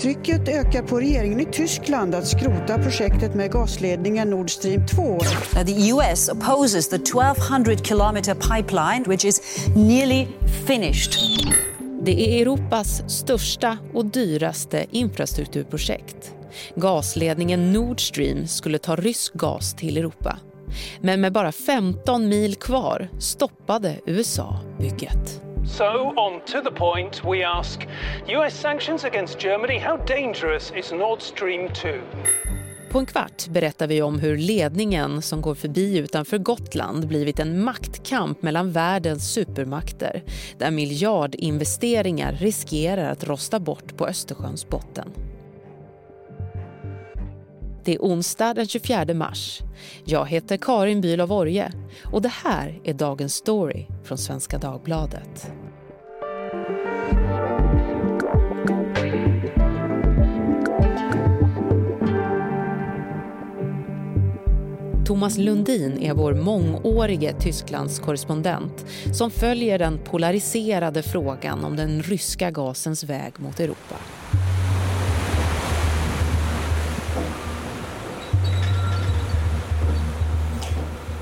Trycket ökar på regeringen i Tyskland att skrota projektet med gasledningen Nord Stream 2. The US opposes the 1200 kilometer pipeline which is nearly finished. Det är Europas största och dyraste infrastrukturprojekt. Gasledningen Nord Stream skulle ta rysk gas till Europa. Men med bara 15 mil kvar stoppade USA bygget. So, on to the point, we ask US sanctions against Germany, how dangerous is Nord Stream 2? På en kvart berättar vi om hur ledningen som går förbi utanför Gotland blivit en maktkamp mellan världens supermakter där miljardinvesteringar riskerar att rosta bort på Östersjöns botten. Det är onsdag den 24 mars. Jag heter Karin Bülow Orje och det här är dagens story från Svenska Dagbladet. Thomas Lundin är vår mångårige Tysklandskorrespondent som följer den polariserade frågan om den ryska gasens väg mot Europa.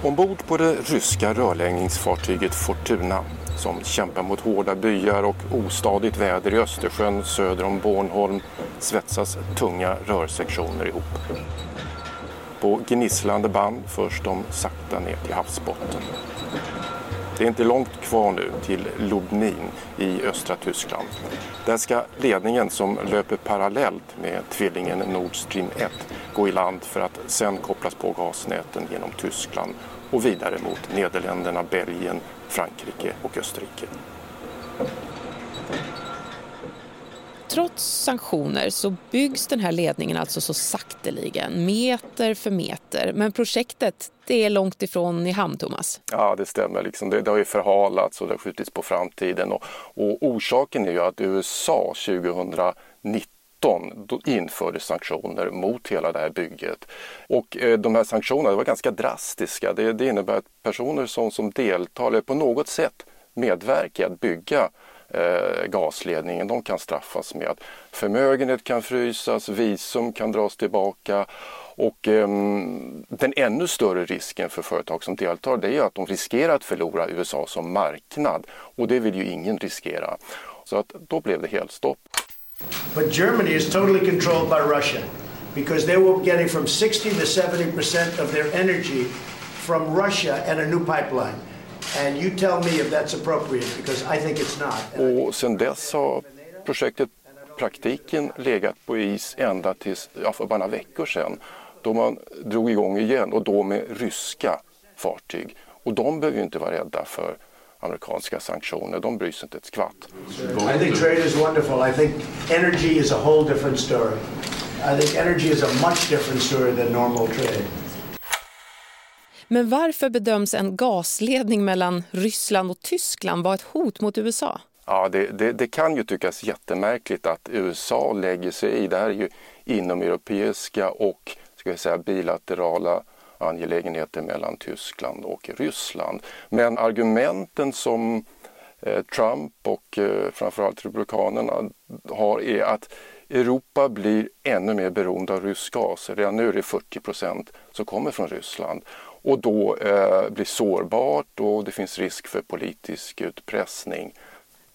Ombord på det ryska rörläggningsfartyget Fortuna som kämpar mot hårda byar och ostadigt väder i Östersjön söder om Bornholm svetsas tunga rörsektioner ihop. På gnisslande band förs de sakta ner till havsbotten. Det är inte långt kvar nu till Lubnin i östra Tyskland. Där ska ledningen som löper parallellt med tvillingen Nord Stream 1 gå i land för att sen kopplas på gasnäten genom Tyskland och vidare mot Nederländerna, Belgien, Frankrike och Österrike. Trots sanktioner så byggs den här ledningen alltså så sakteligen, meter för meter. Men projektet det är långt ifrån i hamn, Thomas. Ja, det stämmer. Liksom det, det har ju förhalats och det har skjutits på framtiden. Och, och orsaken är ju att USA 2019 då infördes sanktioner mot hela det här bygget. Och eh, de här sanktionerna var ganska drastiska. Det, det innebär att personer som, som deltar eller på något sätt medverkar i att bygga eh, gasledningen, de kan straffas med att förmögenhet kan frysas, visum kan dras tillbaka och eh, den ännu större risken för företag som deltar det är att de riskerar att förlora USA som marknad och det vill ju ingen riskera. Så att då blev det helt stopp. But Germany is totally controlled by Russia because they were getting from 60 to 70 percent of their energy from Russia and a new pipeline. And you tell me if that's appropriate because I think it's not. Och sen dess har projektet praktiken legat på is ända tills ja, för bara några veckor sedan då man drog igång igen och då med ryska fartyg. Och de behöver ju inte vara rädda för amerikanska sanktioner. De bryr sig inte ett skvatt. I think trade is wonderful. I think energy is a whole different story. I think energy is a much different story than normal trade. Men varför bedöms en gasledning mellan Ryssland och Tyskland vara ett hot mot USA? Ja, det, det, det, kan ju tyckas jättemärkligt att USA lägger sig i. Det här är ju inomeuropeiska och ska jag säga, bilaterala angelägenheter mellan Tyskland och Ryssland. Men argumenten som eh, Trump och eh, framförallt Republikanerna har är att Europa blir ännu mer beroende av rysk gas. Redan nu är det 40 procent som kommer från Ryssland och då eh, blir sårbart och det finns risk för politisk utpressning.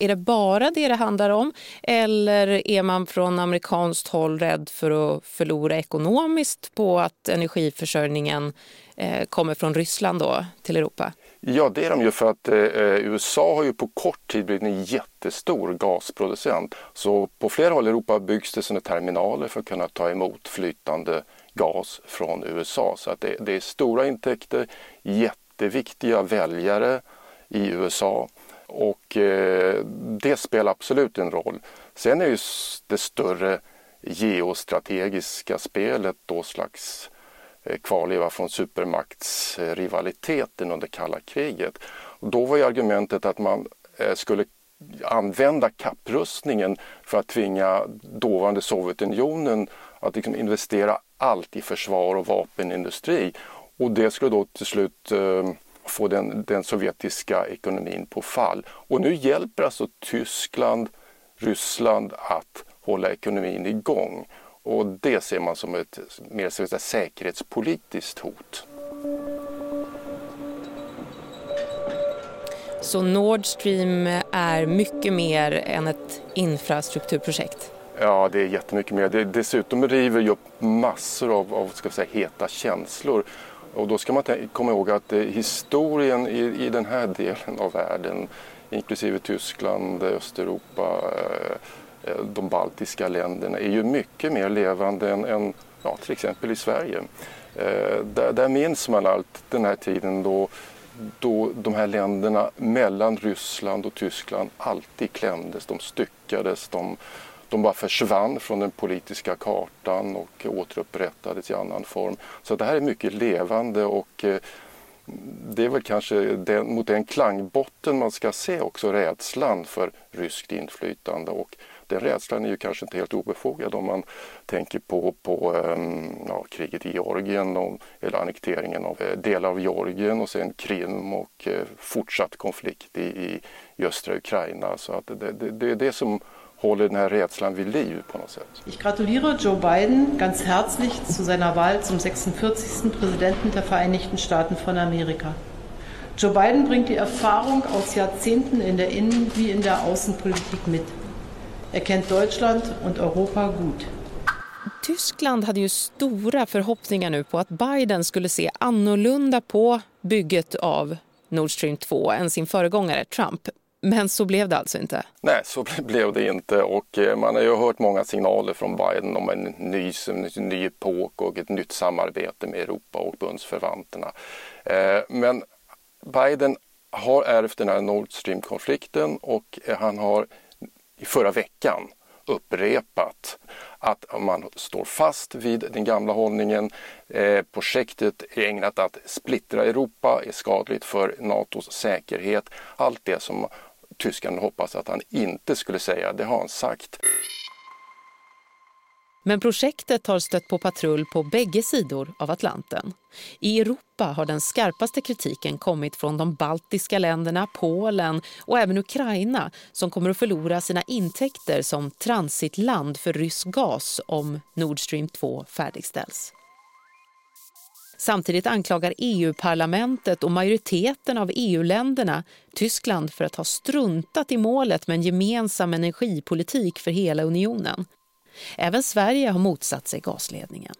Är det bara det det handlar om eller är man från amerikanskt håll rädd för att förlora ekonomiskt på att energiförsörjningen eh, kommer från Ryssland då till Europa? Ja, det är de ju för att eh, eh USA har ju på kort tid blivit en jättestor gasproducent. Så på flera håll i Europa byggs det sådana terminaler för att kunna ta emot flytande gas från USA. Så att det, det är stora intäkter, jätteviktiga väljare i USA och eh, det spelar absolut en roll. Sen är ju det större geostrategiska spelet då slags eh, kvarleva från supermaktsrivaliteten under kalla kriget. Och då var ju argumentet att man eh, skulle använda kapprustningen för att tvinga dåvarande Sovjetunionen att liksom investera allt i försvar och vapenindustri. Och det skulle då till slut eh, få den, den sovjetiska ekonomin på fall. Och nu hjälper alltså Tyskland Ryssland att hålla ekonomin igång. Och det ser man som ett mer så säga, säkerhetspolitiskt hot. Så Nord Stream är mycket mer än ett infrastrukturprojekt? Ja, det är jättemycket mer. Det, dessutom river ju upp massor av, av ska säga, heta känslor. Och då ska man komma ihåg att eh, historien i, i den här delen av världen, inklusive Tyskland, Östeuropa, eh, eh, de baltiska länderna, är ju mycket mer levande än, än ja, till exempel i Sverige. Eh, där, där minns man allt den här tiden då då de här länderna mellan Ryssland och Tyskland alltid klämdes, de styckades, de, de bara försvann från den politiska kartan och återupprättades i annan form. Så det här är mycket levande och eh, det är väl kanske den, mot den klangbotten man ska se också rädslan för ryskt inflytande och den rädslan är ju kanske inte helt obefogad om man tänker på, på ehm, ja, kriget i Georgien och, eller annekteringen av eh, delar av Georgien och sen Krim och eh, fortsatt konflikt i, i, i östra Ukraina. Så att det, det, det är det som håller den här rädslan vid liv på något sätt. Ich gratuliere Joe Biden ganz herzlich zu seiner Wahl zum 46. Präsidenten der Vereinigten Staaten von Amerika. Joe Biden bringt die Erfahrung aus Jahrzehnten in der Innen- wie in der Außenpolitik mit. Er kennt Deutschland und Europa gut. Tyskland hade ju stora förhoppningar nu på att Biden skulle se annorlunda på bygget av Nord Stream 2 än sin föregångare Trump. Men så blev det alltså inte? Nej, så blev det inte och eh, man har ju hört många signaler från Biden om en ny, en ny epok och ett nytt samarbete med Europa och bundsförvanterna. Eh, men Biden har ärvt den här Nord Stream-konflikten och eh, han har i förra veckan upprepat att man står fast vid den gamla hållningen. Eh, projektet är ägnat att splittra Europa, är skadligt för Natos säkerhet. Allt det som tyskarna hoppas att han inte skulle säga, det har han sagt. Men projektet har stött på patrull på bägge sidor av Atlanten. I Europa har den skarpaste kritiken kommit från de baltiska länderna, Polen och även Ukraina som kommer att förlora sina intäkter som transitland för rysk gas om Nord Stream 2 färdigställs. Samtidigt anklagar EU-parlamentet och majoriteten av EU-länderna Tyskland för att ha struntat i målet med en gemensam energipolitik för hela unionen. Även Sverige har motsatt sig gasledningen.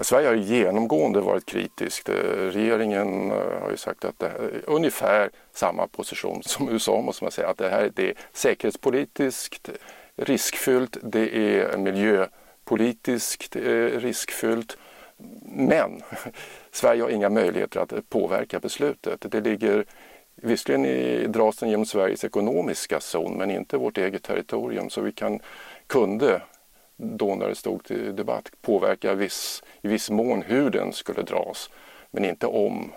Sverige har genomgående varit kritiskt. Eh, regeringen eh, har ju sagt att det är ungefär samma position som USA måste man säga. Att det här det är säkerhetspolitiskt riskfyllt, det är miljöpolitiskt eh, riskfyllt. Men Sverige har inga möjligheter att påverka beslutet. Det ligger visserligen i, dras den genom Sveriges ekonomiska zon men inte vårt eget territorium så vi kan, kunde då när det stod till debatt påverka viss, i viss mån hur den skulle dras, men inte om.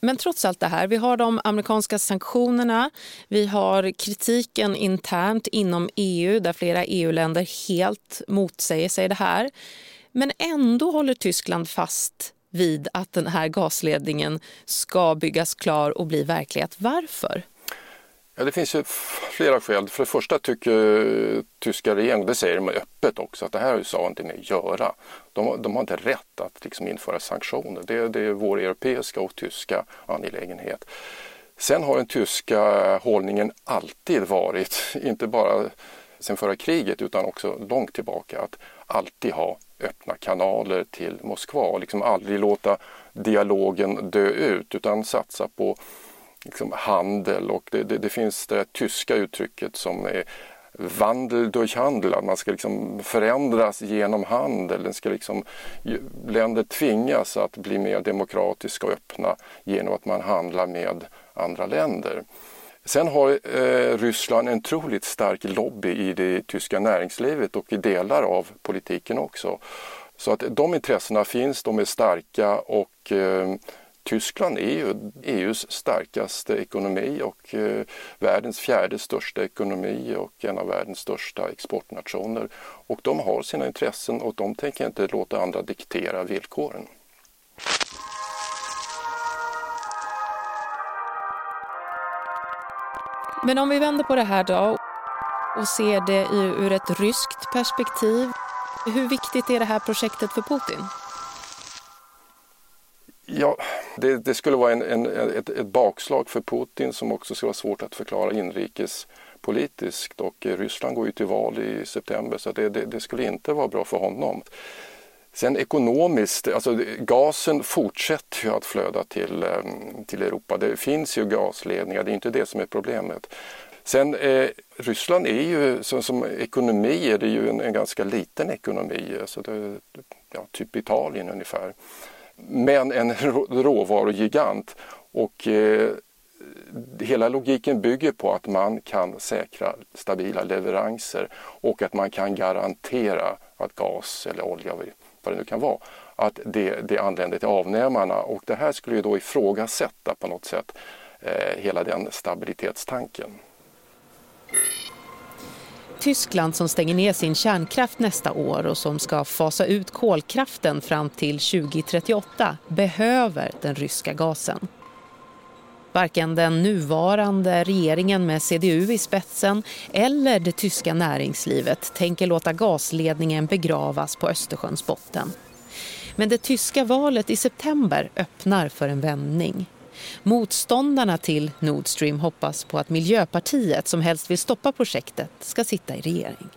Men trots allt det här, vi har de amerikanska sanktionerna, vi har kritiken internt inom EU där flera EU-länder helt motsäger sig det här. Men ändå håller Tyskland fast vid att den här gasledningen ska byggas klar och bli verklighet. Varför? Ja, det finns ju flera skäl. För det första tycker tyska regeringen, det säger de öppet också, att det här har USA inte med att göra. De, de har inte rätt att liksom införa sanktioner. Det, det är vår europeiska och tyska angelägenhet. Sen har den tyska hållningen alltid varit, inte bara sen förra kriget utan också långt tillbaka, att alltid ha öppna kanaler till Moskva och liksom aldrig låta dialogen dö ut utan satsa på liksom handel och det, det, det finns det tyska uttrycket som är Wandel durch Handel, att man ska liksom förändras genom handel. Den ska liksom, länder tvingas att bli mer demokratiska och öppna genom att man handlar med andra länder. Sen har eh, Ryssland en otroligt stark lobby i det tyska näringslivet och i delar av politiken också. Så att de intressena finns, de är starka och eh, Tyskland är ju EUs starkaste ekonomi och eh, världens fjärde största ekonomi och en av världens största exportnationer. Och de har sina intressen och de tänker inte låta andra diktera villkoren. Men om vi vänder på det här då och ser det ur ett ryskt perspektiv. Hur viktigt är det här projektet för Putin? Ja, det, det skulle vara en, en, ett, ett, bakslag för Putin som också skulle vara svårt att förklara inrikespolitiskt och eh, Ryssland går ju till val i september så det, det, det skulle inte vara bra för honom. Sen ekonomiskt, alltså gasen fortsätter ju att flöda till, eh, till Europa. Det finns ju gasledningar, det är inte det som är problemet. Sen eh, Ryssland är ju som, som, ekonomi är det ju en, en ganska liten ekonomi, alltså det, ja, typ Italien ungefär. Men en råvarugigant och eh, hela logiken bygger på att man kan säkra stabila leveranser och att man kan garantera att gas eller olja, vad det nu kan vara, att det, det anländer till avnämarna och det här skulle ju då ifrågasätta på något sätt eh, hela den stabilitetstanken. Tyskland som stänger ner sin kärnkraft nästa år och som ska fasa ut kolkraften fram till 2038 behöver den ryska gasen. Varken den nuvarande regeringen med CDU i spetsen eller det tyska näringslivet tänker låta gasledningen begravas på Östersjöns botten. Men det tyska valet i september öppnar för en vändning. Motståndarna till Nord Stream hoppas på att Miljöpartiet, som helst vill stoppa projektet, ska sitta i regering.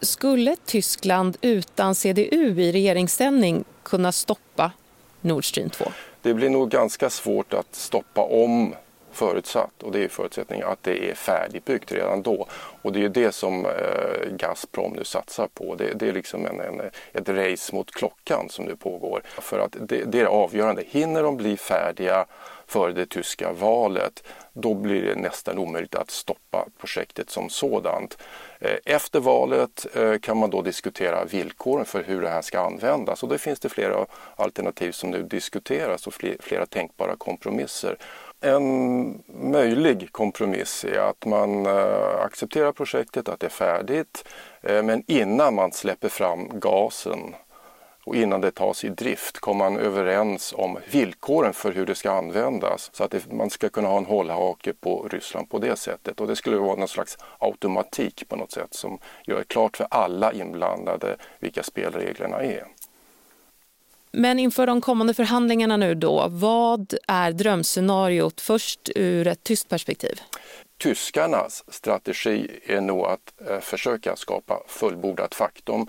Skulle Tyskland utan CDU i regeringsställning kunna stoppa Nord Stream 2? Det blir nog ganska svårt att stoppa om förutsatt och det är förutsättningen att det är färdigbyggt redan då. Och det är ju det som eh, Gazprom nu satsar på. Det, det är liksom en, en, ett race mot klockan som nu pågår. För att det, det är avgörande. Hinner de bli färdiga före det tyska valet, då blir det nästan omöjligt att stoppa projektet som sådant. Eh, efter valet eh, kan man då diskutera villkoren för hur det här ska användas och då finns det flera alternativ som nu diskuteras och flera tänkbara kompromisser. En möjlig kompromiss är att man eh, accepterar projektet, att det är färdigt, men innan man släpper fram gasen och innan det tas i drift kommer man överens om villkoren för hur det ska användas så att det, man ska kunna ha en hållhake på Ryssland på det sättet och det skulle vara någon slags automatik på något sätt som gör klart för alla inblandade vilka spelreglerna är. Men inför de kommande förhandlingarna nu då, vad är drömscenariot först ur ett tyst perspektiv? Tyskarnas strategi är nog att eh, försöka skapa fullbordat faktum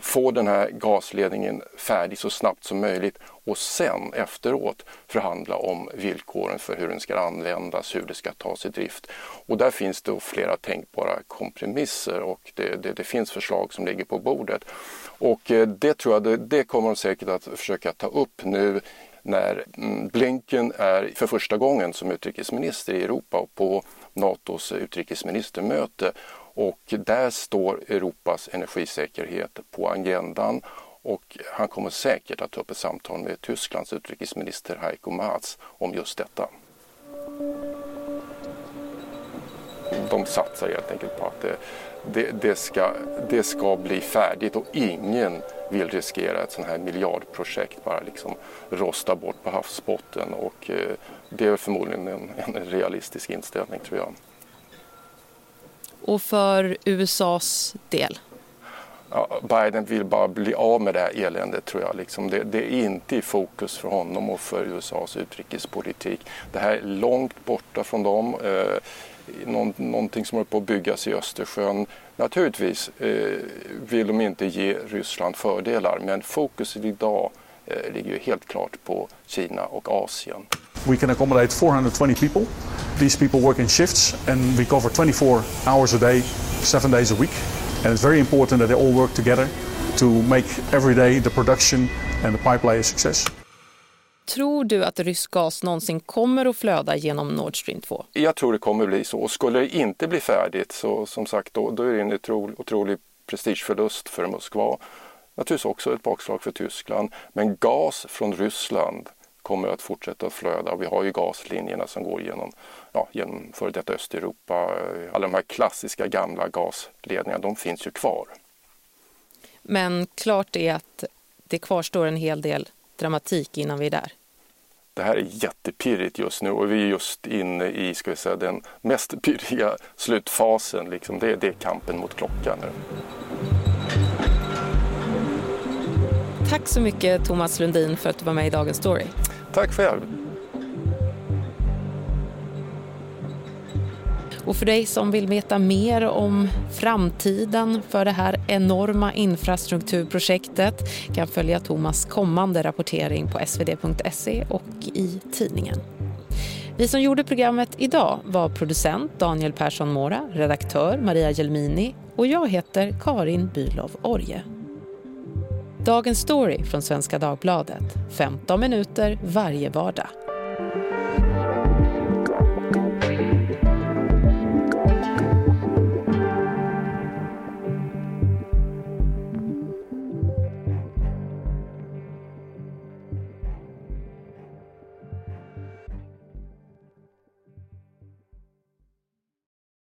få den här gasledningen färdig så snabbt som möjligt och sen efteråt förhandla om villkoren för hur den ska användas, hur det ska tas i drift. Och där finns det flera tänkbara kompromisser och det, det, det finns förslag som ligger på bordet. Och eh, det tror jag, det, det kommer de säkert att försöka ta upp nu när mm, Blinken är för första gången som utrikesminister i Europa och på Natos utrikesministermöte och där står Europas energisäkerhet på agendan. Och han kommer säkert att ta upp ett samtal med Tysklands utrikesminister Heiko Maas om just detta. De satsar helt enkelt på att det, det, det, ska, det ska bli färdigt och ingen vill riskera ett sånt här miljardprojekt bara liksom rosta bort på havsbotten. Och eh, det är förmodligen en, en realistisk inställning tror jag och för USAs del? Ja, Biden vill bara bli av med det här eländet tror jag. Liksom det, det, är inte i fokus för honom och för USAs utrikespolitik. Det här är långt borta från dem. Eh, någon, någonting som håller på att byggas i Östersjön. Naturligtvis eh, vill de inte ge Ryssland fördelar men fokuset idag eh, ligger ju helt klart på Kina och Asien. We can accommodate 420 people. These people work in shifts and we cover 24 hours a day, seven days a week. And it's very important that they all work together to make every day the production and the pipeline a success. Tror du att rysk gas någonsin kommer att flöda genom Nord Stream 2? Jag tror det kommer bli så. Skulle det inte bli färdigt så som sagt då, då är det en otrolig, otrolig prestigeförlust för Moskva. Naturligtvis också ett bakslag för Tyskland. Men gas från Ryssland kommer att fortsätta att flöda. Vi har ju gaslinjerna som går genom, ja, genom före detta Östeuropa. Alla de här klassiska gamla gasledningarna, de finns ju kvar. Men klart är att det kvarstår en hel del dramatik innan vi är där. det här är jättepirrigt just nu och vi är just inne i ska vi säga, den mest pirriga slutfasen. Liksom. Det, det är kampen mot klockan nu. Tack så mycket Thomas Lundin för att du var med i Dagens Story. Tack själv. Och för dig som vill veta mer om framtiden för det här enorma infrastrukturprojektet kan följa Thomas kommande rapportering på svd.se och i tidningen. Vi som gjorde programmet idag var producent Daniel Persson Mora, redaktör Maria Gelmini och jag heter Karin Bylov Orje. Dagens story från Svenska Dagbladet, 15 minuter varje vardag.